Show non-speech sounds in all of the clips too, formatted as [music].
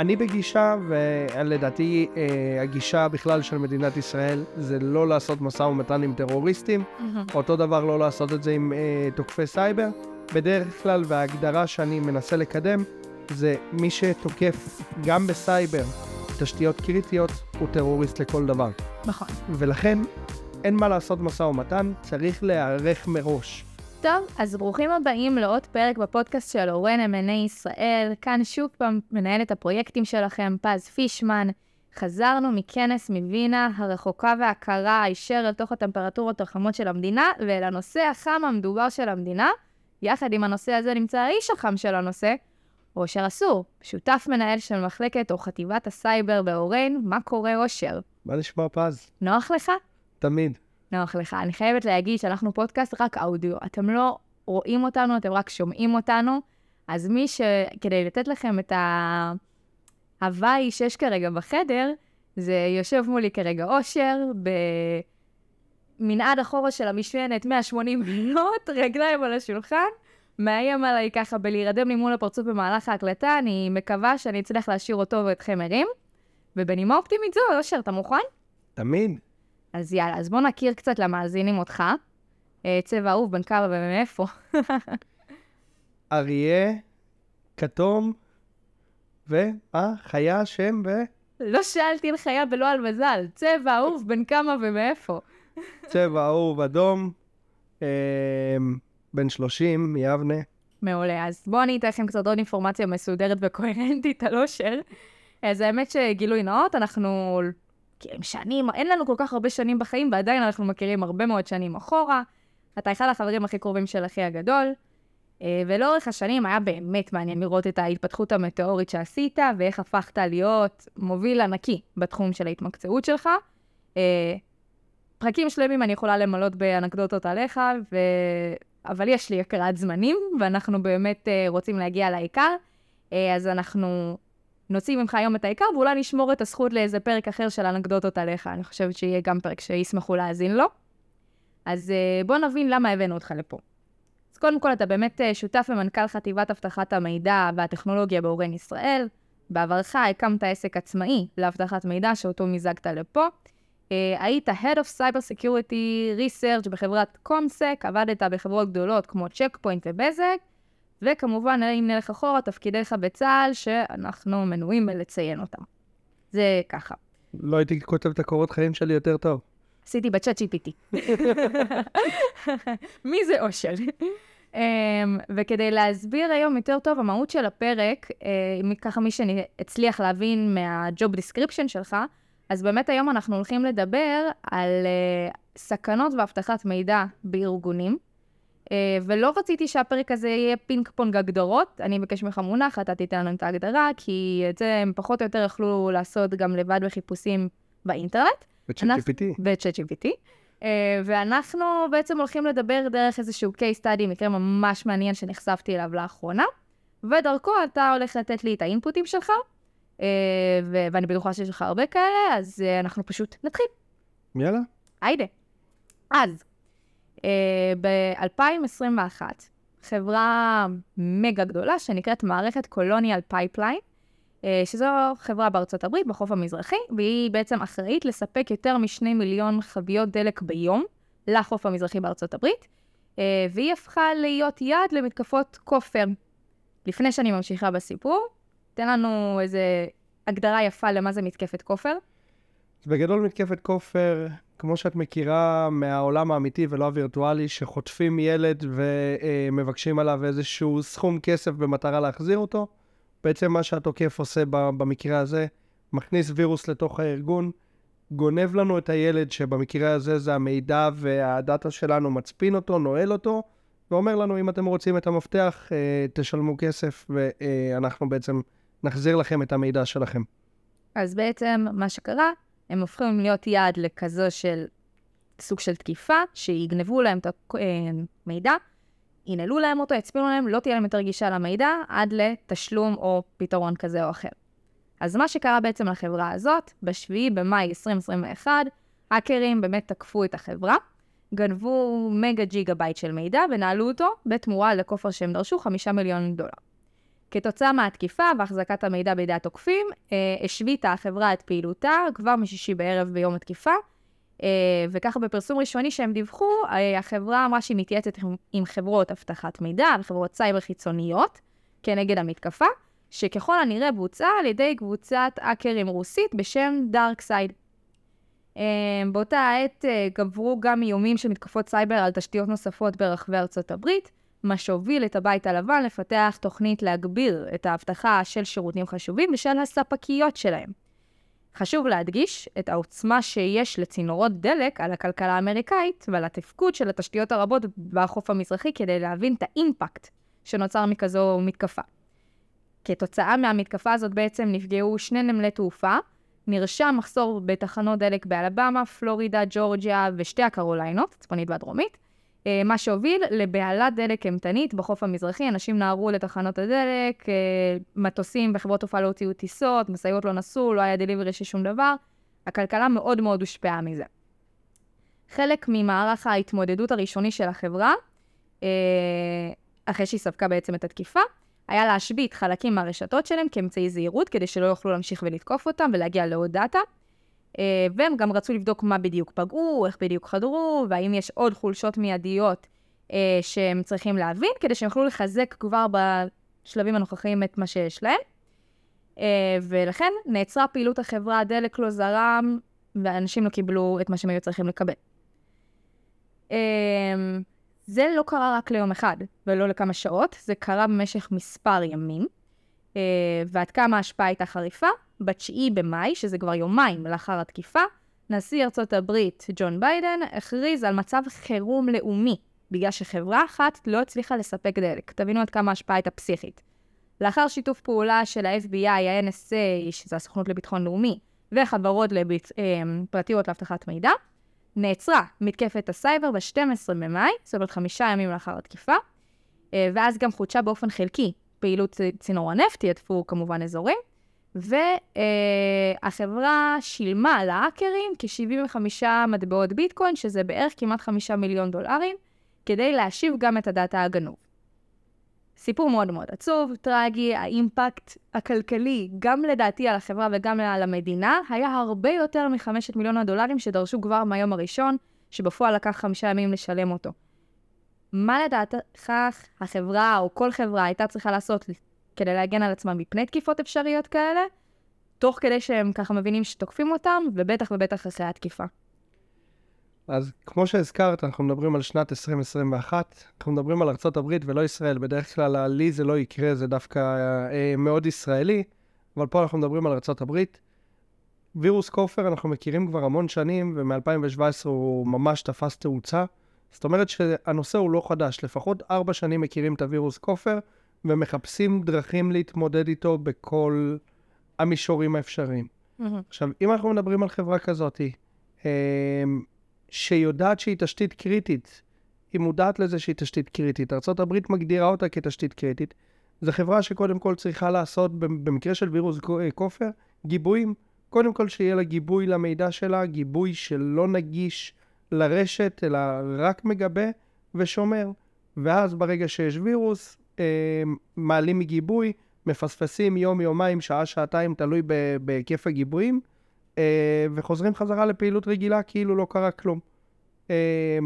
אני בגישה, ולדעתי אה, הגישה בכלל של מדינת ישראל זה לא לעשות משא ומתן עם טרוריסטים, אותו דבר לא לעשות את זה עם אה, תוקפי סייבר. בדרך כלל, וההגדרה שאני מנסה לקדם, זה מי שתוקף גם בסייבר תשתיות קריטיות, הוא טרוריסט לכל דבר. נכון. ולכן, אין מה לעשות משא ומתן, צריך להיערך מראש. טוב, אז ברוכים הבאים לעוד פרק בפודקאסט של אורן M&A ישראל. כאן שוב פעם מנהלת הפרויקטים שלכם, פז פישמן. חזרנו מכנס מווינה הרחוקה והקרה הישר אל תוך הטמפרטורות החמות של המדינה, ואל הנושא החם המדובר של המדינה. יחד עם הנושא הזה נמצא האיש החם של הנושא, אושר אסור, שותף מנהל של מחלקת או חטיבת הסייבר באורן. מה קורה, אושר? מה נשמע פז? נוח לך? תמיד. נוח לך. אני חייבת להגיד שאנחנו פודקאסט רק אודיו. אתם לא רואים אותנו, אתם רק שומעים אותנו. אז מי ש... כדי לתת לכם את ההוואי שיש כרגע בחדר, זה יושב מולי כרגע אושר, במנעד אחורה של המשענת 180 מעלות, רגליים על השולחן, מאיים עליי ככה בלהירדם לי מול הפרצוף במהלך ההקלטה, אני מקווה שאני אצליח להשאיר אותו ואתכם ערים. ובנימה אופטימית זו, אושר, אתה מוכן? תמיד. אז יאללה, אז בוא נכיר קצת למאזינים אותך. אה, צבע אהוב, בן כמה ומאיפה. [laughs] אריה, כתום, ומה? חיה, שם ו... לא שאלתי על חיה ולא על מזל. צבע אהוב, בן כמה ומאיפה. [laughs] צבע אהוב אדום, אה, בן 30, מיבנה. מעולה, אז בואו אני אתן לכם קצת עוד אינפורמציה מסודרת וקוהרנטית על אושר. אז האמת שגילוי נאות, אנחנו מכירים שנים, אין לנו כל כך הרבה שנים בחיים, ועדיין אנחנו מכירים הרבה מאוד שנים אחורה. אתה אחד החברים הכי קרובים של אחי הגדול, אה, ולאורך השנים היה באמת מעניין לראות את ההתפתחות המטאורית שעשית, ואיך הפכת להיות מוביל ענקי בתחום של ההתמקצעות שלך. אה, פרקים שלמים אני יכולה למלות באנקדוטות עליך, ו... אבל יש לי הקראת זמנים, ואנחנו באמת uh, רוצים להגיע לעיקר, אז אנחנו נוציא ממך היום את העיקר, ואולי נשמור את הזכות לאיזה פרק אחר של אנקדוטות עליך. אני חושבת שיהיה גם פרק שישמחו להאזין לו. אז uh, בוא נבין למה הבאנו אותך לפה. אז קודם כל, אתה באמת uh, שותף ומנכ"ל חטיבת אבטחת המידע והטכנולוגיה באורן ישראל. בעברך הקמת עסק עצמאי לאבטחת מידע שאותו מיזגת לפה. Uh, היית Head of Cyber Security Research בחברת קומסק, עבדת בחברות גדולות כמו צ'ק פוינט ובזק, וכמובן, אם נלך אחורה, תפקידיך בצה"ל, שאנחנו מנועים מלציין אותם. זה ככה. לא הייתי כותב את הקורות חיים שלי יותר טוב. עשיתי בצ'אט GPT. מי זה אושר? um, וכדי להסביר היום יותר טוב, המהות של הפרק, uh, ככה מי שהצליח להבין מה-job description שלך, אז באמת היום אנחנו הולכים לדבר על uh, סכנות ואבטחת מידע בארגונים. Uh, ולא רציתי שהפרק הזה יהיה פינג פונג הגדרות, אני אבקש ממך מונח, אתה תיתן לנו את ההגדרה, כי את זה הם פחות או יותר יכלו לעשות גם לבד בחיפושים באינטרנט. ב-chat GPT. ב-chat GPT. אה, ואנחנו בעצם הולכים לדבר דרך איזשהו case study, מקרה ממש מעניין שנחשפתי אליו לאחרונה, ודרכו אתה הולך לתת לי את האינפוטים שלך, אה, ו- ואני בטוחה שיש לך הרבה כאלה, אז אנחנו פשוט נתחיל. יאללה. היידה. אז, ב-2021, חברה מגה גדולה שנקראת מערכת קולוניאל פייפליין, uh, שזו חברה בארצות הברית, בחוף המזרחי, והיא בעצם אחראית לספק יותר משני מיליון חביות דלק ביום לחוף המזרחי בארצות הברית, uh, והיא הפכה להיות יעד למתקפות כופר. לפני שאני ממשיכה בסיפור, תן לנו איזה הגדרה יפה למה זה מתקפת כופר. בגדול מתקפת כופר, כמו שאת מכירה מהעולם האמיתי ולא הווירטואלי, שחוטפים ילד ומבקשים עליו איזשהו סכום כסף במטרה להחזיר אותו. בעצם מה שהתוקף עושה במקרה הזה, מכניס וירוס לתוך הארגון, גונב לנו את הילד, שבמקרה הזה זה המידע והדאטה שלנו, מצפין אותו, נועל אותו, ואומר לנו, אם אתם רוצים את המפתח, אה, תשלמו כסף, ואנחנו בעצם נחזיר לכם את המידע שלכם. אז בעצם מה שקרה, הם הופכים להיות יעד לכזו של סוג של תקיפה, שיגנבו להם את המידע, ינעלו להם אותו, יצפינו להם, לא תהיה להם יותר גישה למידע, עד לתשלום או פתרון כזה או אחר. אז מה שקרה בעצם לחברה הזאת, ב-7 במאי 2021, האקרים באמת תקפו את החברה, גנבו מגה ג'יגה בייט של מידע ונעלו אותו בתמורה לכופר שהם דרשו 5 מיליון דולר. כתוצאה מהתקיפה והחזקת המידע בידי התוקפים, אה, השביתה החברה את פעילותה כבר משישי בערב ביום התקיפה, אה, וככה בפרסום ראשוני שהם דיווחו, אה, החברה אמרה שהיא מתייעצת עם, חברות אבטחת מידע וחברות סייבר חיצוניות כנגד המתקפה, שככל הנראה בוצעה על ידי קבוצת האקרים רוסית בשם דארקסייד. באותה העת גברו גם איומים של מתקפות סייבר על תשתיות נוספות ברחבי ארצות הברית, מה שהוביל את הבית הלבן לפתח תוכנית להגביר את האבטחה של שירותים חשובים ושל הספקיות שלהם. חשוב להדגיש את העוצמה שיש לצינורות דלק על הכלכלה האמריקאית ועל התפקוד של התשתיות הרבות בחוף המזרחי כדי להבין את האימפקט שנוצר מכזו מתקפה. כתוצאה מהמתקפה הזאת בעצם נפגעו שני נמלי תעופה, נרשם מחסור בתחנות דלק באלבמה, פלורידה, ג'ורג'יה ושתי הקרוליינות, הצפונית והדרומית, מה שהוביל לבהלת דלק אימתנית בחוף המזרחי. אנשים נהרו לתחנות הדלק, אה, מטוסים וחברות תעופה לא הוציאו טיסות, משאיות לא נסעו, לא היה דליברי של שום דבר. הכלכלה מאוד מאוד הושפעה מזה. חלק ממערך ההתמודדות הראשוני של החברה, אה, אחרי שהיא ספגה בעצם את התקיפה, היה להשבית חלקים מהרשתות שלהם כאמצעי זהירות, כדי שלא יוכלו להמשיך ולתקוף אותם ולהגיע לעוד דאטה. אה, והם גם רצו לבדוק מה בדיוק פגעו, איך בדיוק חדרו, והאם יש עוד חולשות מיידיות אה, שהם צריכים להבין, כדי שהם יוכלו לחזק כבר בשלבים הנוכחיים את מה שיש להם. אה, ולכן נעצרה פעילות החברה, הדלק לא זרם, ואנשים לא קיבלו את מה שהם היו צריכים לקבל. זה לא קרה רק ליום אחד, ולא לכמה שעות, זה קרה במשך מספר ימים. ועד כמה ההשפעה הייתה חריפה? ב-9 במאי, שזה כבר יומיים לאחר התקיפה, נשיא ארצות הברית ג'ו ביידן הכריז על מצב חירום לאומי, בגלל שחברה אחת לא הצליחה לספק דלק. תבינו עד כמה ההשפעה הייתה פסיכית. לאחר שיתוף פעולה של ה-FBI, ה-NSA, שזה הסוכנות לביטחון לאומי, וחברות לביט... אה, פרטיות לאבטחת מידע, נעצרה מתקפת הסייבר ב-12 במאי, זאת אומרת חמישה ימים לאחר התקיפה, אה, ואז גם חודשה באופן חלקי פעילות צינור הנפט, ידפו כמובן אזורים, והחברה שילמה להאקרים כ-75 מטבעות ביטקוין, שזה בערך כמעט 5 מיליון דולרים, כדי להשיב גם את הדאטה הגנוב. סיפור מאוד מאוד עצוב, טרגי, האימפקט הכלכלי, גם לדעתי על החברה וגם על המדינה, היה הרבה יותר מחמשת מיליון הדולרים שדרשו כבר מהיום הראשון, שבפועל לקח חמישה ימים לשלם אותו. מה לדעתך החברה או כל חברה הייתה צריכה לעשות כדי להגן על עצמם מפני תקיפות אפשריות כאלה, תוך כדי שהם ככה מבינים שתוקפים אותם, ובטח ובטח אחרי התקיפה. אז כמו שהזכרת, אנחנו מדברים על שנת 2021, אנחנו מדברים על ארה"ב ולא ישראל. בדרך כלל לי זה לא יקרה, זה דווקא אה, מאוד ישראלי, אבל פה אנחנו מדברים על ארה"ב. וירוס כופר אנחנו מכירים כבר המון שנים, ומ-2017 הוא ממש תפס תאוצה. זאת אומרת שהנושא הוא לא חדש, לפחות ארבע שנים מכירים את הווירוס כופר, ומחפשים דרכים להתמודד איתו בכל המישורים האפשריים. Mm-hmm. עכשיו, אם אנחנו מדברים על חברה כזאת, אה, שיודעת שהיא תשתית קריטית, היא מודעת לזה שהיא תשתית קריטית, ארה"ב מגדירה אותה כתשתית קריטית, זו חברה שקודם כל צריכה לעשות, במקרה של וירוס אה, כופר, גיבויים. קודם כל שיהיה לה גיבוי למידע שלה, גיבוי שלא נגיש לרשת, אלא רק מגבה ושומר. ואז ברגע שיש וירוס, מעלים מגיבוי, מפספסים יום, יומיים, שעה, שעתיים, תלוי בהיקף הגיבויים, אה, וחוזרים חזרה לפעילות רגילה כאילו לא קרה כלום. אה,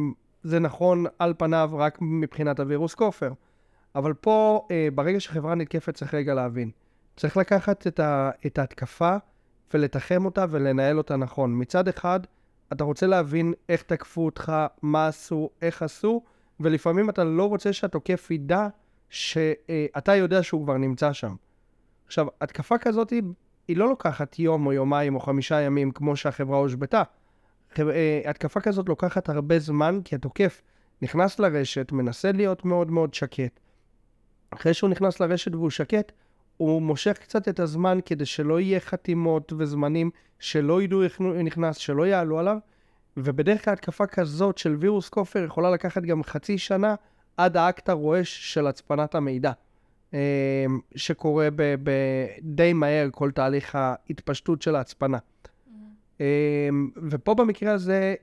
זה נכון על פניו רק מבחינת הווירוס כופר. אבל פה, אה, ברגע שחברה נתקפת, צריך רגע להבין. צריך לקחת את, ה, את ההתקפה ולתחם אותה ולנהל אותה נכון. מצד אחד, אתה רוצה להבין איך תקפו אותך, מה עשו, איך עשו, ולפעמים אתה לא רוצה שהתוקף ידע שאתה יודע שהוא כבר נמצא שם. עכשיו, התקפה כזאת היא, היא לא לוקחת יום או יומיים או חמישה ימים כמו שהחברה הושבתה. אה, התקפה כזאת לוקחת הרבה זמן, כי התוקף נכנס לרשת, מנסה להיות מאוד מאוד שקט. אחרי שהוא נכנס לרשת והוא שקט, הוא מושך קצת את הזמן כדי שלא יהיה חתימות וזמנים שלא ידעו איך הוא נכנס, שלא יעלו עליו, ובדרך כלל התקפה כזאת של וירוס כופר יכולה לקחת גם חצי שנה עד האקט הרועש של הצפנת המידע, אה, שקורה ב- ב- די מהר כל תהליך ההתפשטות של ההצפנה. Mm-hmm. ופה במקרה הזה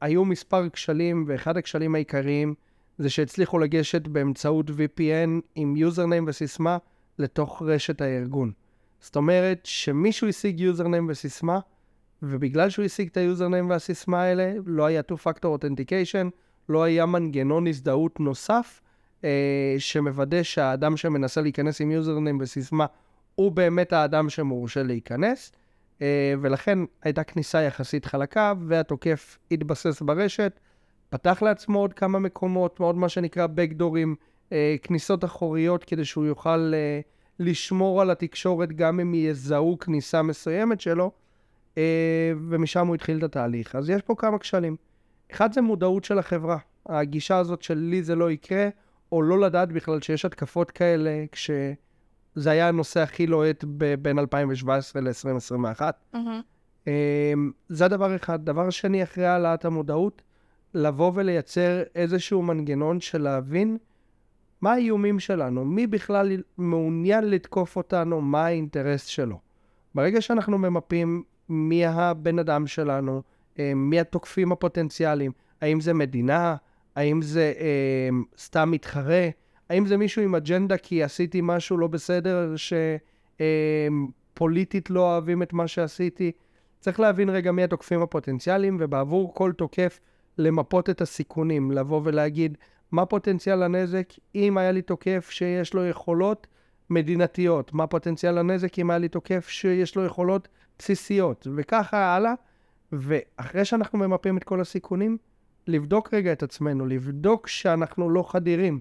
היו מספר כשלים, ואחד הכשלים העיקריים זה שהצליחו לגשת באמצעות VPN עם יוזרניים וסיסמה לתוך רשת הארגון. זאת אומרת שמישהו השיג username וסיסמה, ובגלל שהוא השיג את ה username והסיסמה האלה, לא היה two-factor authentication, לא היה מנגנון הזדהות נוסף, אה, שמוודא שהאדם שמנסה להיכנס עם username וסיסמה הוא באמת האדם שמורשה להיכנס, אה, ולכן הייתה כניסה יחסית חלקה, והתוקף התבסס ברשת, פתח לעצמו עוד כמה מקומות, מאוד מה שנקרא backdoor ים, אה, כניסות אחוריות, כדי שהוא יוכל אה, לשמור על התקשורת גם אם יזהו כניסה מסוימת שלו, אה, ומשם הוא התחיל את התהליך. אז יש פה כמה כשלים. אחד זה מודעות של החברה. הגישה הזאת של לי זה לא יקרה, או לא לדעת בכלל שיש התקפות כאלה, כשזה היה הנושא הכי לוהט ב- בין 2017 ל-2021. Mm-hmm. אמ, זה הדבר אחד. דבר שני, אחרי העלאת המודעות, לבוא ולייצר איזשהו מנגנון של להבין מה האיומים שלנו, מי בכלל מעוניין לתקוף אותנו, מה האינטרס שלו. ברגע שאנחנו ממפים מי הבן אדם שלנו, מי התוקפים הפוטנציאליים, האם זה מדינה, האם זה אה, סתם מתחרה, האם זה מישהו עם אג'נדה כי עשיתי משהו לא בסדר, שפוליטית לא אוהבים את מה שעשיתי. צריך להבין רגע מי התוקפים הפוטנציאליים, ובעבור כל תוקף למפות את הסיכונים, לבוא ולהגיד מה פוטנציאל הנזק? אם היה לי תוקף שיש לו יכולות מדינתיות, מה פוטנציאל הנזק אם היה לי תוקף שיש לו יכולות בסיסיות, וככה הלאה. ואחרי שאנחנו ממפים את כל הסיכונים, לבדוק רגע את עצמנו, לבדוק שאנחנו לא חדירים,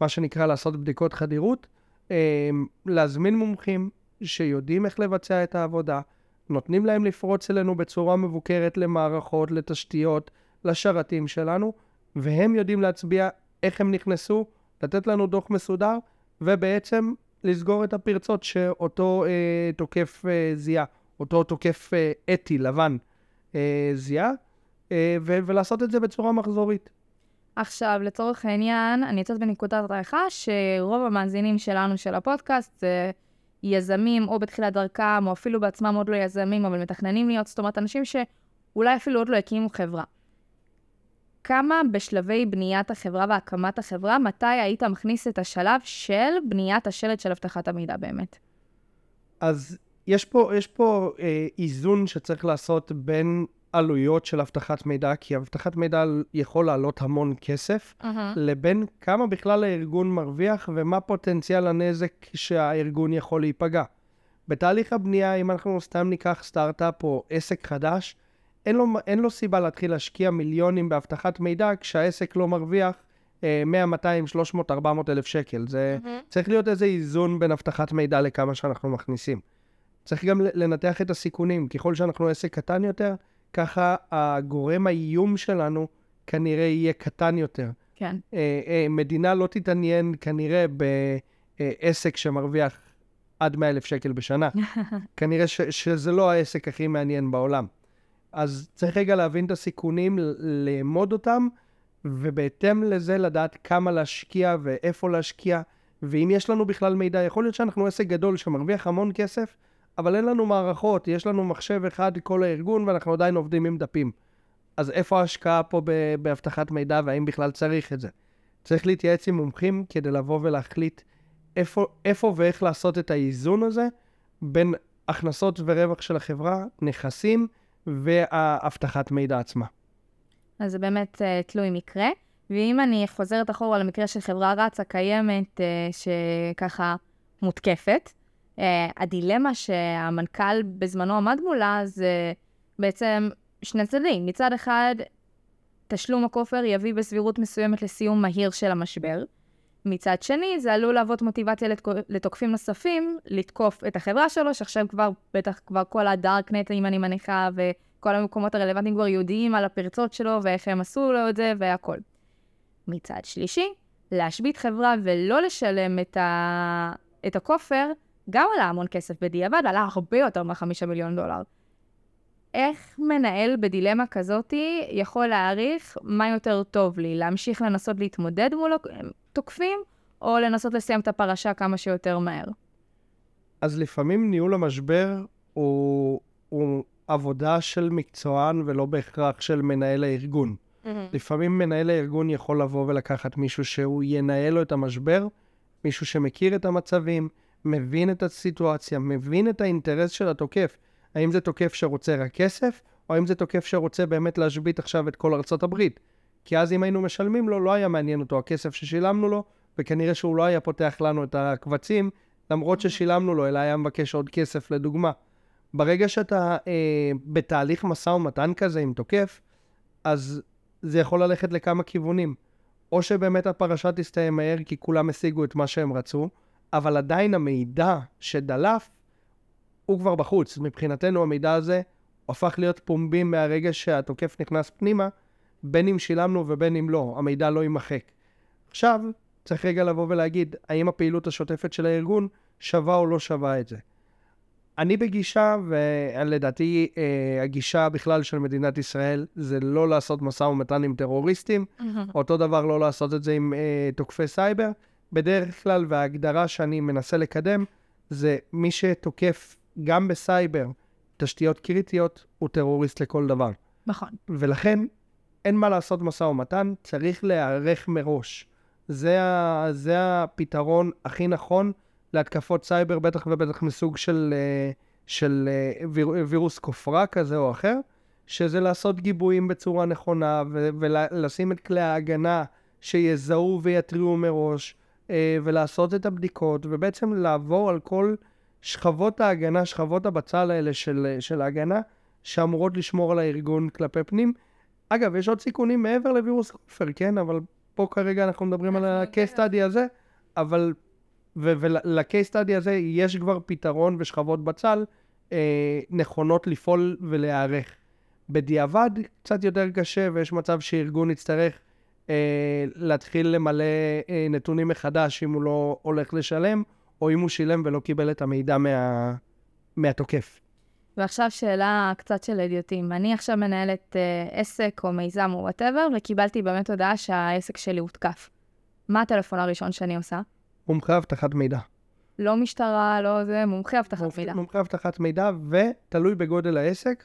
מה שנקרא לעשות בדיקות חדירות, אה, להזמין מומחים שיודעים איך לבצע את העבודה, נותנים להם לפרוץ אלינו בצורה מבוקרת למערכות, לתשתיות, לשרתים שלנו, והם יודעים להצביע איך הם נכנסו, לתת לנו דוח מסודר, ובעצם לסגור את הפרצות שאותו אה, תוקף אה, זיהה, אותו תוקף אה, אתי, לבן, זיהה, אה, ולעשות את זה בצורה מחזורית. עכשיו, לצורך העניין, אני יוצאת בנקודת הנחה שרוב המאזינים שלנו של הפודקאסט זה יזמים או בתחילת דרכם, או אפילו בעצמם עוד לא יזמים, אבל מתכננים להיות, זאת אומרת, אנשים שאולי אפילו עוד לא הקימו חברה. כמה בשלבי בניית החברה והקמת החברה, מתי היית מכניס את השלב של בניית השלד של אבטחת המידע באמת? אז יש פה, יש פה אה, איזון שצריך לעשות בין עלויות של אבטחת מידע, כי אבטחת מידע יכול לעלות המון כסף, Mm-hmm. לבין כמה בכלל הארגון מרוויח ומה פוטנציאל הנזק שהארגון יכול להיפגע. בתהליך הבנייה, אם אנחנו סתם ניקח סטארט-אפ או עסק חדש, אין לו, אין לו סיבה להתחיל להשקיע מיליונים באבטחת מידע כשהעסק לא מרוויח אה, 100, 200, 300, 400 אלף שקל. זה Mm-hmm. צריך להיות איזה איזון בין אבטחת מידע לכמה שאנחנו מכניסים. צריך גם לנתח את הסיכונים. ככל שאנחנו עסק קטן יותר, ככה הגורם האיום שלנו כנראה יהיה קטן יותר. כן. אה, אה, מדינה לא תתעניין כנראה בעסק שמרוויח עד 100 אלף שקל בשנה. [laughs] כנראה ש, שזה לא העסק הכי מעניין בעולם. אז צריך רגע להבין את הסיכונים, לאמוד אותם, ובהתאם לזה לדעת כמה להשקיע ואיפה להשקיע, ואם יש לנו בכלל מידע, יכול להיות שאנחנו עסק גדול שמרוויח המון כסף, אבל אין לנו מערכות, יש לנו מחשב אחד כל הארגון ואנחנו עדיין עובדים עם דפים. אז איפה ההשקעה פה באבטחת מידע והאם בכלל צריך את זה? צריך להתייעץ עם מומחים כדי לבוא ולהחליט איפה, איפה ואיך לעשות את האיזון הזה בין הכנסות ורווח של החברה, נכסים והאבטחת מידע עצמה. אז זה באמת uh, תלוי מקרה. ואם אני חוזרת אחורה למקרה של חברה רצה קיימת, uh, שככה מותקפת, הדילמה שהמנכ"ל בזמנו עמד מולה זה בעצם שני צדדים. מצד אחד, תשלום הכופר יביא בסבירות מסוימת לסיום מהיר של המשבר. מצד שני, זה עלול להוות מוטיבציה. לתוקפים נוספים לתקוף את החברה שלו, שעכשיו כבר, בטח כבר כל הדארקנט, אם אני מניחה, וכל המקומות הרלוונטיים כבר יודעים על הפרצות שלו ואיך הם עשו לו את זה והכל. מצד שלישי, להשבית חברה ולא לשלם את, ה... את הכופר, גם עלה המון כסף בדיעבד, עלה הרבה יותר מהחמישה מיליון דולר. איך מנהל בדילמה כזאתי יכול להעריך מה יותר טוב לי? להמשיך לנסות להתמודד מול תוקפים, או לנסות לסיים את הפרשה כמה שיותר מהר? אז לפעמים ניהול המשבר הוא, הוא עבודה של מקצוען ולא בהכרח של מנהל הארגון. לפעמים מנהל הארגון יכול לבוא ולקחת מישהו שהוא ינהל לו את המשבר, מישהו שמכיר את המצבים, מבין את הסיטואציה, מבין את האינטרס של התוקף. האם זה תוקף שרוצה רק כסף, או האם זה תוקף שרוצה באמת להשבית עכשיו את כל ארצות הברית. כי אז אם היינו משלמים לו, לא היה מעניין אותו הכסף ששילמנו לו, וכנראה שהוא לא היה פותח לנו את הקבצים, למרות ששילמנו לו, אלא היה מבקש עוד כסף לדוגמה. ברגע שאתה אה, בתהליך משא ומתן כזה עם תוקף, אז זה יכול ללכת לכמה כיוונים. או שבאמת הפרשה תסתיים מהר כי כולם השיגו את מה שהם רצו, אבל עדיין המידע שדלף הוא כבר בחוץ. מבחינתנו המידע הזה הפך להיות פומבי מהרגע שהתוקף נכנס פנימה, בין אם שילמנו ובין אם לא, המידע לא יימחק. עכשיו, צריך רגע לבוא ולהגיד, האם הפעילות השוטפת של הארגון שווה או לא שווה את זה. אני בגישה, ולדעתי אה, הגישה בכלל של מדינת ישראל, זה לא לעשות משא ומתן עם טרוריסטים, mm-hmm. אותו דבר לא לעשות את זה עם אה, תוקפי סייבר. בדרך כלל, וההגדרה שאני מנסה לקדם, זה מי שתוקף גם בסייבר תשתיות קריטיות, הוא טרוריסט לכל דבר. נכון. ולכן, אין מה לעשות משא ומתן, צריך להיערך מראש. זה, ה, זה הפתרון הכי נכון להתקפות סייבר, בטח ובטח מסוג של, אה, של אה, ויר, וירוס כופרה כזה או אחר, שזה לעשות גיבויים בצורה נכונה ו, ולשים את כלי ההגנה שיזהו ויתריעו מראש, ולעשות את הבדיקות, ובעצם לעבור על כל שכבות ההגנה, שכבות הבצל האלה של, של ההגנה, שאמורות לשמור על הארגון כלפי פנים. אגב, יש עוד סיכונים מעבר לווירוס כופר, כן? אבל פה כרגע אנחנו מדברים על ה-case study הזה, אבל ול-case study הזה יש כבר פתרון ושכבות בצל אה, נכונות לפעול ולהיערך. בדיעבד קצת יותר קשה, ויש מצב שארגון יצטרך אה, להתחיל למלא אה, נתונים מחדש אם הוא לא הולך לשלם, או אם הוא שילם ולא קיבל את המידע מה, מהתוקף. ועכשיו שאלה קצת של אדיוטים. אני עכשיו מנהלת אה, עסק או מיזם או וואטאבר, וקיבלתי באמת הודעה שהעסק שלי הותקף. מה הטלפון הראשון שאני עושה? מומחה אבטחת מידע. לא משטרה, לא זה, מומחה אבטחת מידע. מומחה אבטחת מידע, ותלוי בגודל העסק.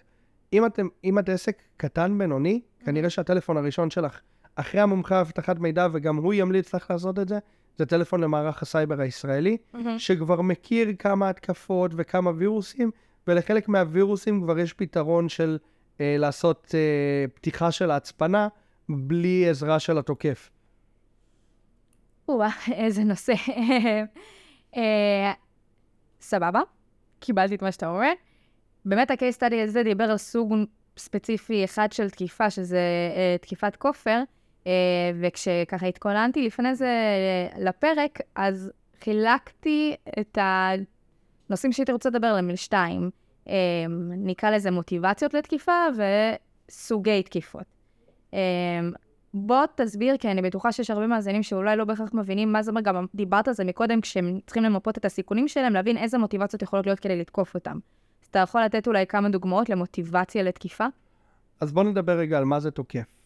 אם, אתם, אם את עסק קטן, בינוני, כנראה שהטלפון הראשון שלך, אחרי המומחה אבטחת מידע, וגם הוא ימליץ לך לעשות את זה, זה טלפון למערך הסייבר הישראלי, Mm-hmm. שכבר מכיר כמה התקפות וכמה וירוסים, ולחלק מהווירוסים כבר יש פתרון של אה, לעשות אה, פתיחה של ההצפנה בלי עזרה של התוקף. או-אה, [laughs] איזה נושא. אה, סבבה, קיבלתי את מה שאתה אומר. באמת ה-case study הזה דיבר על סוג ספציפי אחד של תקיפה, שזה אה, תקיפת כופר, וכשככה התכוננתי לפני זה אה, לפרק, אז חילקתי את הנושאים שהייתי רוצה לדבר עליהם לשתיים. אה, נקרא לזה מוטיבציות לתקיפה וסוגי תקיפות. אה, בוא תסביר, כי אני בטוחה שיש הרבה מאזינים שאולי לא בהכרח מבינים מה זה אומר, גם דיברת על זה מקודם, כשהם צריכים למפות את הסיכונים שלהם, להבין איזה מוטיבציות יכולות להיות כדי לתקוף אותם. אז אתה יכול לתת אולי כמה דוגמאות למוטיבציה לתקיפה? אז בואו נדבר רגע על מה זה תוקף.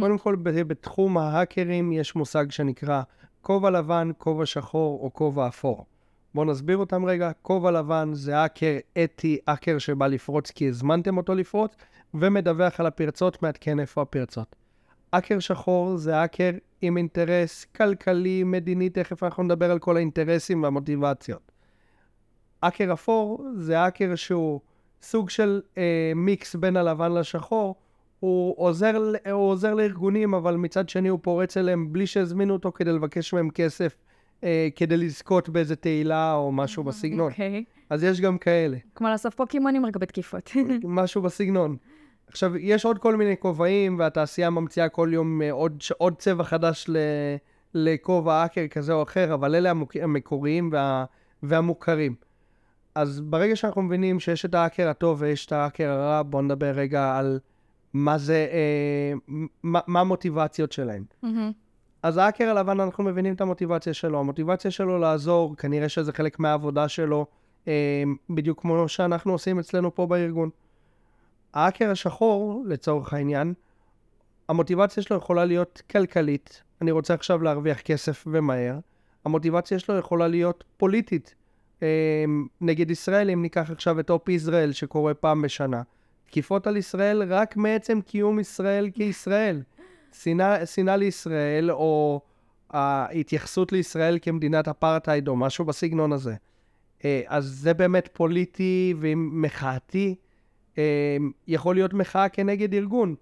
קודם כל, בתחום ההאקרים יש מושג שנקרא כובע לבן, כובע שחור או כובע אפור. בואו נסביר אותם רגע. כובע לבן זה האקר אתי, האקר שבא לפרוץ כי הזמנתם אותו לפרוץ, ומדווח על הפרצות, מעדכן איפה הפרצות. האקר שחור זה האקר עם אינטרס כלכלי, מדיני, תכף אנחנו נדבר על כל האינטרסים והמוטיבציות. האקר אפור זה האקר שהוא סוג של אה, מיקס בין הלבן לשחור, הוא עוזר, הוא עוזר לארגונים, אבל מצד שני הוא פורץ אליהם בלי שהזמינו אותו כדי לבקש מהם כסף, אה, כדי לזכות באיזה תהילה או משהו בסגנון. אוקיי. אז יש גם כאלה, כמו לאסוף פוקימונים רק בתקיפות. [laughs] משהו בסגנון. עכשיו, יש עוד כל מיני כובעים, והתעשייה ממציאה כל יום אה, עוד, עוד צבע חדש ל, לכובע האקר כזה או אחר, אבל אלה המוק, המקוריים וה, והמוכרים. אז ברגע שאנחנו מבינים שיש את האקר הטוב ויש את האקר הרע, בואו נדבר רגע על מה זה, אה, מה, מה המוטיבציות שלהם. מהמם. אז האקר הלבן, אנחנו מבינים את המוטיבציה שלו. המוטיבציה שלו לעזור, כנראה שזה חלק מהעבודה שלו, אה, בדיוק כמו שאנחנו עושים אצלנו פה בארגון. האקר השחור, לצורך העניין, המוטיבציה שלו יכולה להיות כלכלית, אני רוצה עכשיו להרוויח כסף ומהר. המוטיבציה שלו יכולה להיות פוליטית. אה, נגד ישראל, אם ניקח עכשיו את אופ ישראל שקורה פעם בשנה. תקיפות על ישראל רק מעצם קיום ישראל כישראל. שנאה, לישראל, או ההתייחסות לישראל כמדינת אפרטהייד, או משהו בסגנון הזה. אה, אז זה באמת פוליטי ומחאתי. אה, יכול להיות מחאה כנגד ארגון.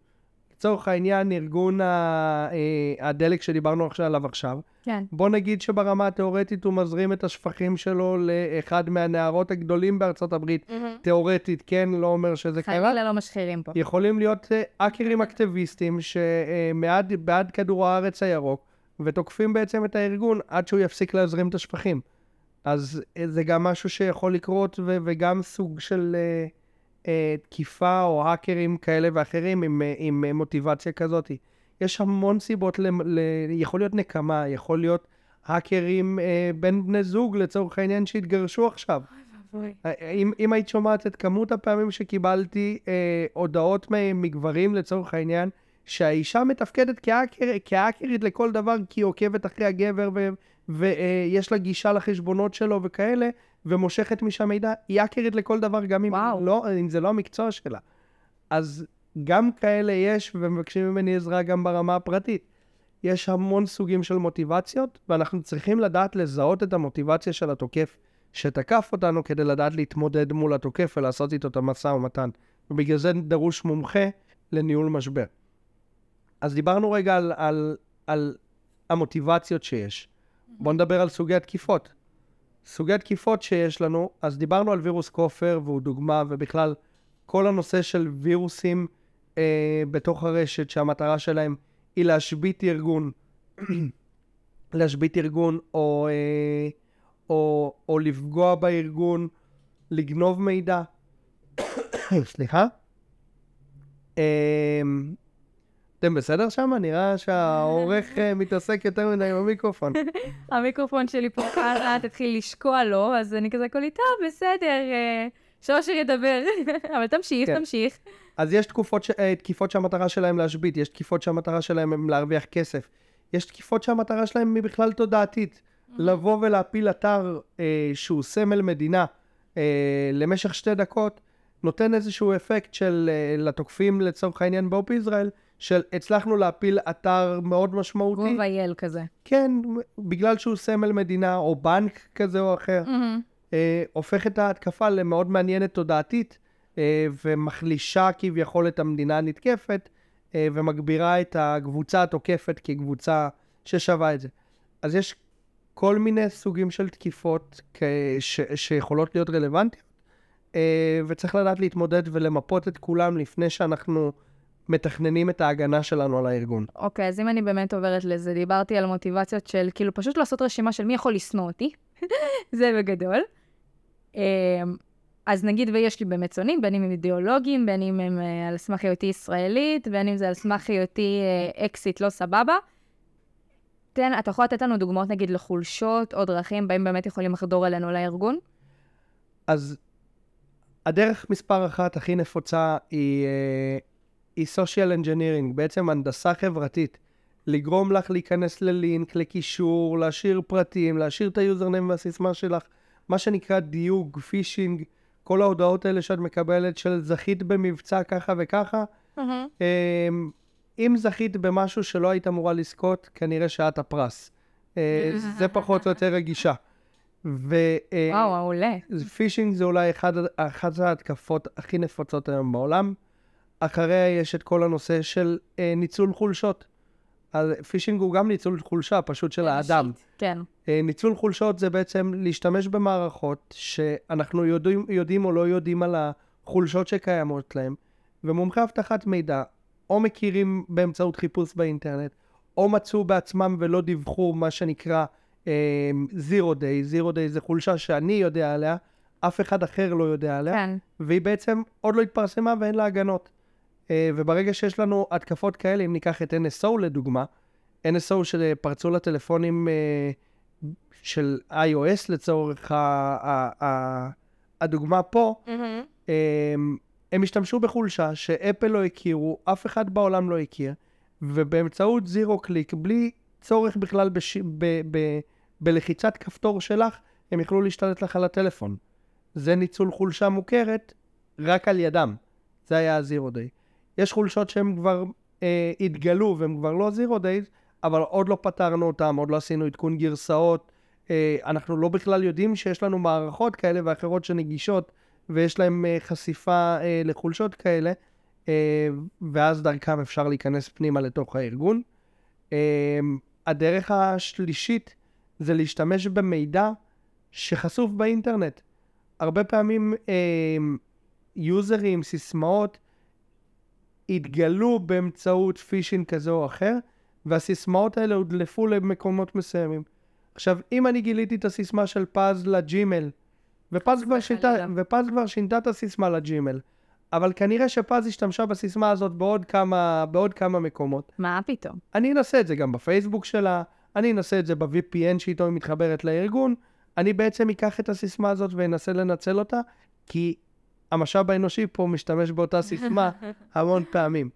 לצורך העניין, ארגון ה- אה, הדלק שדיברנו עכשיו עליו עכשיו, כן. בוא נגיד שברמה התיאורטית הוא מזרים את השפכים שלו לאחד מהנערות הגדולים בארצות הברית. תיאורטית, כן, לא אומר שזה קרה. חלילה לא משחירים פה. יכולים להיות אה, האקרים אקטיביסטים שבעד כדור הארץ הירוק, ותוקפים בעצם את הארגון עד שהוא יפסיק להזרים את השפכים. אז אה, זה גם משהו שיכול לקרות, ו- וגם סוג של אה, אה, תקיפה או האקרים כאלה ואחרים עם, אה, עם אה, מוטיבציה כזאת. יש המון סיבות, ל- ל- יכול להיות נקמה, יכול להיות האקרים אה, בין בני זוג לצורך העניין שהתגרשו עכשיו. אם, אם היית שומעת את כמות הפעמים שקיבלתי אה, הודעות מגברים לצורך העניין, שהאישה מתפקדת כהאקר, כהאקרית לכל דבר כי היא עוקבת אחרי הגבר ויש לה גישה לחשבונות שלו וכאלה, ומושכת משם מידע, היא האקרית לכל דבר, גם אם. לא, אם זה לא המקצוע שלה. אז גם כאלה יש, ומבקשים ממני עזרה גם ברמה הפרטית. יש המון סוגים של מוטיבציות, ואנחנו צריכים לדעת לזהות את המוטיבציה של התוקף שתקף אותנו כדי לדעת להתמודד מול התוקף ולעשות איתו את המשא ומתן. ובגלל זה דרוש מומחה לניהול משבר. אז דיברנו רגע על, על, על המוטיבציות שיש. בואו נדבר על סוגי התקיפות. סוגי התקיפות שיש לנו, אז דיברנו על וירוס כופר והוא דוגמה, ובכלל כל הנושא של וירוסים אה, בתוך הרשת, שהמטרה שלהם היא להשבית ארגון, [clears throat] להשבית ארגון או, אה, או, או לפגוע בארגון, לגנוב מידע. [coughs] סליחה? אה, אתם בסדר שם? נראה שהעורך [laughs] אה, מתעסק יותר מדי עם המיקרופון. [laughs] המיקרופון שלי פה ככה, תתחיל לשקוע לו, אז אני כזה כולי, טוב, בסדר, אה, שאושר ידבר. [laughs] אבל תמשיך, כן. תמשיך. אז יש תקופות. אה, תקיפות שהמטרה שלהם להשבית, יש תקיפות שהמטרה שלהם הם להרוויח כסף, יש תקיפות שהמטרה שלהם היא בכלל תודעתית. לבוא ולהפיל אתר אה, שהוא סמל מדינה אה, למשך שתי דקות, נותן איזשהו אפקט של אה, לתוקפים לצורך העניין באופי ישראל, של הצלחנו להפיל אתר מאוד משמעותי. גובייל כזה. כן, בגלל שהוא סמל מדינה, או בנק כזה או אחר. אה, הופך את ההתקפה למאוד מעניינת תודעתית, אה, ומחלישה כביכול את המדינה הנתקפת, אה, ומגבירה את הקבוצה התוקפת כקבוצה ששווה את זה. אז יש כל מיני סוגים של תקיפות כ- ש- שיכולות להיות רלוונטיות, אה, וצריך לדעת להתמודד ולמפות את כולם לפני שאנחנו מתכננים את ההגנה שלנו על הארגון. אוקיי, אז אם אני באמת עוברת לזה, דיברתי על מוטיבציות של כאילו פשוט לעשות רשימה של מי יכול לשנוא אותי, [laughs] זה בגדול. אמ, אז נגיד ויש לי באמת שונאים, בין אם הם אידיאולוגיים, בין אם הם אה, על סמך היותי ישראלית, בין אם זה על סמך היותי אה, אקסיט לא סבבה. תן, אתה יכול לתת לנו דוגמאות נגיד לחולשות או דרכים בהם באמת יכולים לחדור אלינו לארגון? אז הדרך מספר אחת הכי נפוצה היא, אה, היא social engineering, בעצם הנדסה חברתית. לגרום לך להיכנס ללינק, לקישור, להשאיר פרטים, להשאיר את היוזרנם והסיסמה שלך, מה שנקרא דיוג, פישינג, כל ההודעות האלה שאת מקבלת של זכית במבצע ככה וככה. אה, אם זכית במשהו שלא היית אמורה לזכות, כנראה שאת הפרס. אה, זה פחות או יותר רגישה. ו... אה, וואו, מעולה. פישינג זה אולי אחד, אחת ההתקפות הכי נפוצות היום בעולם. אחריה יש את כל הנושא של אה, ניצול חולשות. אז פישינג הוא גם ניצול חולשה, פשוט של האדם. כן. אה, ניצול חולשות זה בעצם להשתמש במערכות שאנחנו יודעים, יודעים או לא יודעים על החולשות שקיימות להם, ומומחי אבטחת מידע או מכירים באמצעות חיפוש באינטרנט, או מצאו בעצמם ולא דיווחו מה שנקרא זירו דיי. זירו דיי זה חולשה שאני יודע עליה, אף אחד אחר לא יודע עליה, כן. והיא בעצם עוד לא התפרסמה ואין לה הגנות. אה, וברגע שיש לנו התקפות כאלה, אם ניקח את NSO לדוגמה, NSO שפרצו לטלפונים אה, של iOS לצורך הדוגמה פה, אה, הם השתמשו בחולשה שאפל לא הכירו, אף אחד בעולם לא הכיר, ובאמצעות זירו קליק, בלי צורך בכלל בש... ב... ב... בלחיצת כפתור שלך, הם יכלו להשתלט לך על הטלפון. זה ניצול חולשה מוכרת רק על ידם. זה היה הזירו דיי. יש חולשות שהם כבר אה, התגלו והם כבר לא זירו דיי, אבל עוד לא פתרנו אותם, עוד לא עשינו עדכון גרסאות, אה, אנחנו לא בכלל יודעים שיש לנו מערכות כאלה ואחרות שנגישות ויש להן אה, חשיפה אה, לחולשות כאלה, אה, ואז דרכם אפשר להיכנס פנימה לתוך הארגון. אה, הדרך השלישית זה להשתמש במידע שחשוף באינטרנט. הרבה פעמים אה, יוזרים, סיסמאות, התגלו באמצעות פישינג כזה או אחר, והסיסמאות האלה הודלפו למקומות מסוימים. עכשיו, אם אני גיליתי את הסיסמה של פז לג'ימל, ופז כבר, שינתה, ופז כבר שינתה את הסיסמה לג'ימל, אבל כנראה שפז השתמשה בסיסמה הזאת בעוד כמה, בעוד כמה מקומות. מה פתאום? אני אנסה את זה גם בפייסבוק שלה, אני אנסה את זה ב-VPN שאיתו היא מתחברת לארגון, אני בעצם אקח את הסיסמה הזאת ואנסה לנצל אותה, כי המשאב האנושי פה משתמש באותה סיסמה [laughs] המון פעמים.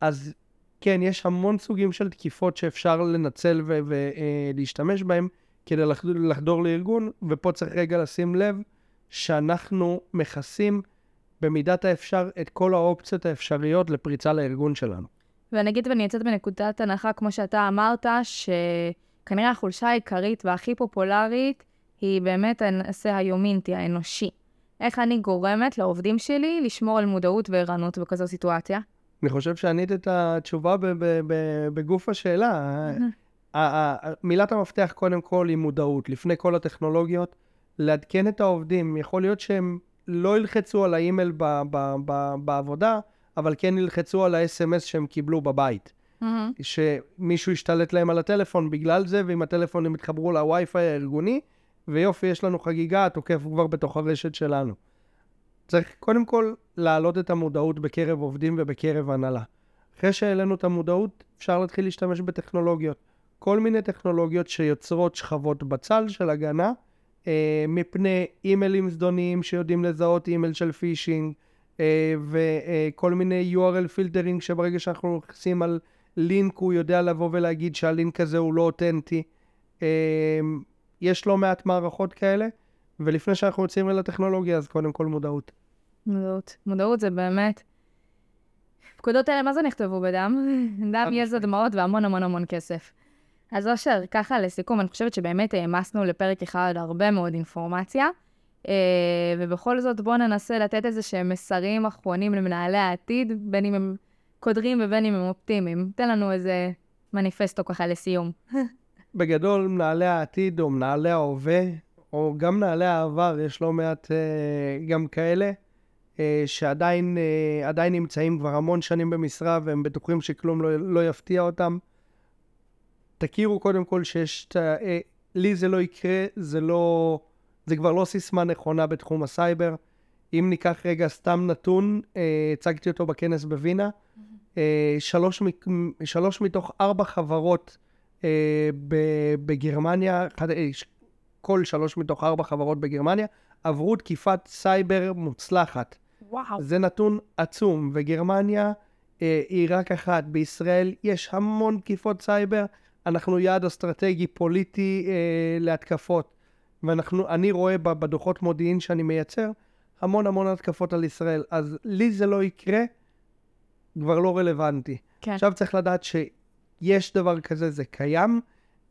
אז כן, יש המון סוגים של תקיפות שאפשר לנצל ולהשתמש בהם כדי לחדור לארגון, ופה צריך רגע לשים לב שאנחנו מכסים במידת האפשר את כל האופציות האפשריות לפריצה לארגון שלנו. ואני אגיד ואני יוצאת בנקודת הנחה, כמו שאתה אמרת, שכנראה החולשה העיקרית והכי פופולרית היא באמת הנושא היומינטי, האנושי. איך אני גורמת לעובדים שלי לשמור על מודעות וערנות בכזו סיטואציה? אני חושב שענית את התשובה בגוף השאלה. מילת המפתח קודם כל היא מודעות. לפני כל הטכנולוגיות, לעדכן את העובדים. יכול להיות שהם לא ילחצו על האימייל בעבודה, אבל כן ילחצו על ה-SMS שהם קיבלו בבית. Mm-hmm. שמישהו ישתלט להם על הטלפון בגלל זה, ועם הטלפון הם יתחברו לווי-פיי הארגוני, ויופי, יש לנו חגיגה, התוקף כבר בתוך הרשת שלנו. צריך קודם כל להעלות את המודעות בקרב עובדים ובקרב הנהלה. אחרי שהעלינו את המודעות, אפשר להתחיל להשתמש בטכנולוגיות. כל מיני טכנולוגיות שיוצרות שכבות בצל של הגנה, אה, מפני אימיילים זדוניים שיודעים לזהות אימייל של פישינג, אה, וכל מיני URL filtering שברגע שאנחנו נכנסים על לינק הוא יודע לבוא ולהגיד שהלינק הזה הוא לא אותנטי. אה, יש לא מעט מערכות כאלה, ולפני שאנחנו יוצאים אל הטכנולוגיה, אז קודם כל מודעות. מודעות. מודעות זה באמת... פקודות האלה, מה זה נכתבו בדם? [laughs] דם, יזע, דמעות והמון המון המון כסף. אז אושר, ככה לסיכום, אני חושבת שבאמת העמסנו לפרק אחד הרבה מאוד אינפורמציה, אה, ובכל זאת בואו ננסה לתת איזה שהם מסרים אחרונים למנהלי העתיד, בין אם הם קודרים ובין אם הם אופטימיים. תן לנו איזה מניפסטו ככה לסיום. [laughs] בגדול, מנהלי העתיד או מנהלי ההווה, או גם מנהלי העבר, יש לא מעט אה, גם כאלה, אה, שעדיין אה, נמצאים כבר המון שנים במשרה והם בטוחים שכלום לא, לא יפתיע אותם. תכירו קודם כל שיש, אה, לי זה לא יקרה, זה לא, זה כבר לא סיסמה נכונה בתחום הסייבר. אם ניקח רגע סתם נתון, הצגתי אותו בכנס בווינה, שלוש, שלוש מתוך ארבע חברות בגרמניה, אה, כל שלוש מתוך ארבע חברות בגרמניה, עברו תקיפת סייבר מוצלחת. וואו. זה נתון עצום, וגרמניה אה, היא רק אחת. בישראל יש המון תקיפות סייבר, אנחנו יעד אסטרטגי פוליטי אה, להתקפות. ואני רואה בדוחות מודיעין שאני מייצר המון המון התקפות על ישראל. אז לי זה לא יקרה, כבר לא רלוונטי. כן. עכשיו צריך לדעת שיש דבר כזה, זה קיים,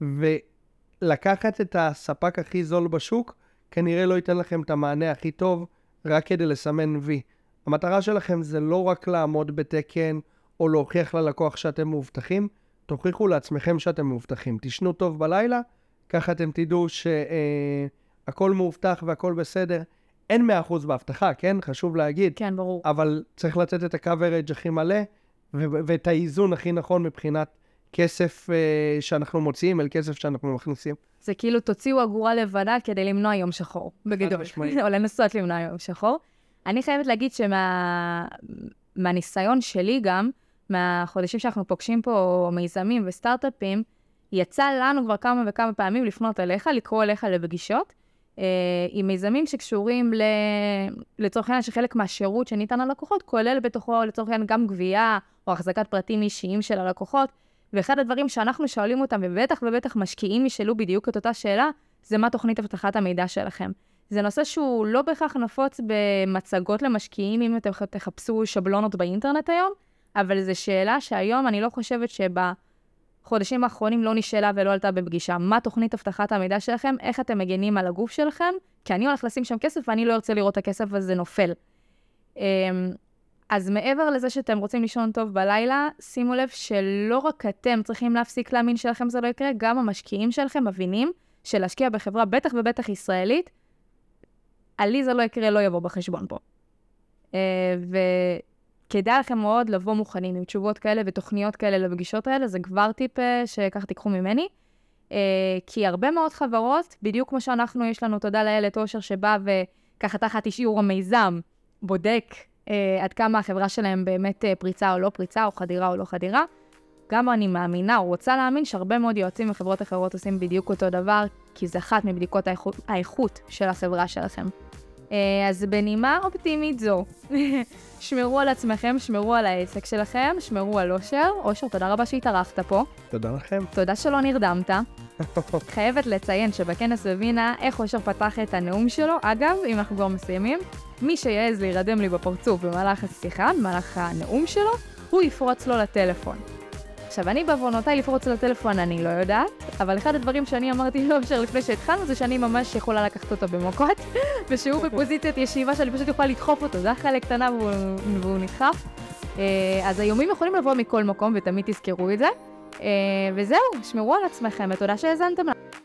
ולקחת את הספק הכי זול בשוק, כנראה לא ייתן לכם את המענה הכי טוב רק כדי לסמן וי. המטרה שלכם זה לא רק לעמוד בתקן או להוכיח ללקוח שאתם מאובטחים, תוכיחו לעצמכם שאתם מאובטחים. תישנו טוב בלילה, ככה אתם תדעו שהכל אה, מאובטח והכל בסדר. אין 100% באבטחה, כן? חשוב להגיד. כן, ברור. אבל צריך לתת את ה-coverage הכי מלא, ואת האיזון הכי נכון מבחינת כסף אה, שאנחנו מוציאים אל כסף שאנחנו מכניסים. זה כאילו תוציאו אגורה לבנה כדי למנוע יום שחור, בגדול. [laughs] או לנסות למנוע יום שחור. אני חייבת להגיד שמהניסיון שמה... שלי גם, מהחודשים שאנחנו פוגשים פה מיזמים וסטארט-אפים, יצא לנו כבר כמה וכמה פעמים לפנות אליך, לקרוא אליך לפגישות, אה, עם מיזמים שקשורים ל... לצורך העניין שחלק מהשירות שניתן ללקוחות, כולל בתוכו לצורך העניין גם גבייה או החזקת פרטים אישיים של הלקוחות. ואחד הדברים שאנחנו שואלים אותם, ובטח ובטח משקיעים ישאלו בדיוק את אותה שאלה, זה מה תוכנית אבטחת המידע שלכם. זה נושא שהוא לא בהכרח נפוץ במצגות למשקיעים, אם אתם תחפשו שבלונות באינטרנט היום, אבל זו שאלה שהיום אני לא חושבת חודשים האחרונים לא נשאלה ולא עלתה בפגישה. מה תוכנית אבטחת המידע שלכם? איך אתם מגנים על הגוף שלכם? כי אני הולך לשים שם כסף ואני לא ארצה לראות את הכסף הזה נופל. אז מעבר לזה שאתם רוצים לישון טוב בלילה, שימו לב שלא רק אתם צריכים להפסיק להאמין שלכם זה לא יקרה, גם המשקיעים שלכם מבינים שלהשקיע בחברה, בטח ובטח ישראלית, עלי זה לא יקרה, לא יבוא בחשבון פה. Uh, וכדאי לכם מאוד לבוא מוכנים עם תשובות כאלה ותוכניות כאלה לפגישות האלה, זה כבר טיפ uh, שככה תיקחו ממני. Uh, כי הרבה מאוד חברות, בדיוק כמו שאנחנו, יש לנו תודה לאיילת אושר שבא וככה תחת אישור המיזם, בודק עד כמה החברה שלהם באמת uh, פריצה או לא פריצה, או חדירה או לא חדירה. גם אני מאמינה, או רוצה להאמין, שהרבה מאוד יועצים וחברות אחרות עושים בדיוק אותו דבר, כי זה אחת מבדיקות האיכות, האיכות של החברה שלכם. אה, אז בנימה אופטימית זו, [laughs] שמרו על עצמכם, שמרו על העסק שלכם, שמרו על אושר. אושר, תודה רבה שהתארחת פה. תודה לכם. תודה שלא נרדמת. [laughs] חייבת לציין שבכנס בווינה, איך אושר פתח את הנאום שלו, אגב, אם אנחנו כבר מסיימים, מי שיעז להירדם לי בפרצוף במהלך השיחה, במהלך הנאום שלו, הוא יפרוץ לו לטלפון. עכשיו, אני בעוונותיי לפרוץ לטלפון אני לא יודעת, אבל אחד הדברים שאני אמרתי לאושר לפני שהתחלנו זה שאני ממש יכולה לקחת אותו במוקות, [laughs] ושהוא בפוזיציית ישיבה שאני פשוט יכולה לדחוף אותו, זה החלק קטנה והוא, והוא נדחף. אה, אז האיומים יכולים לבוא מכל מקום ותמיד תזכרו את זה. אה, וזהו, שמרו על עצמכם ותודה שהאזנתם לנו.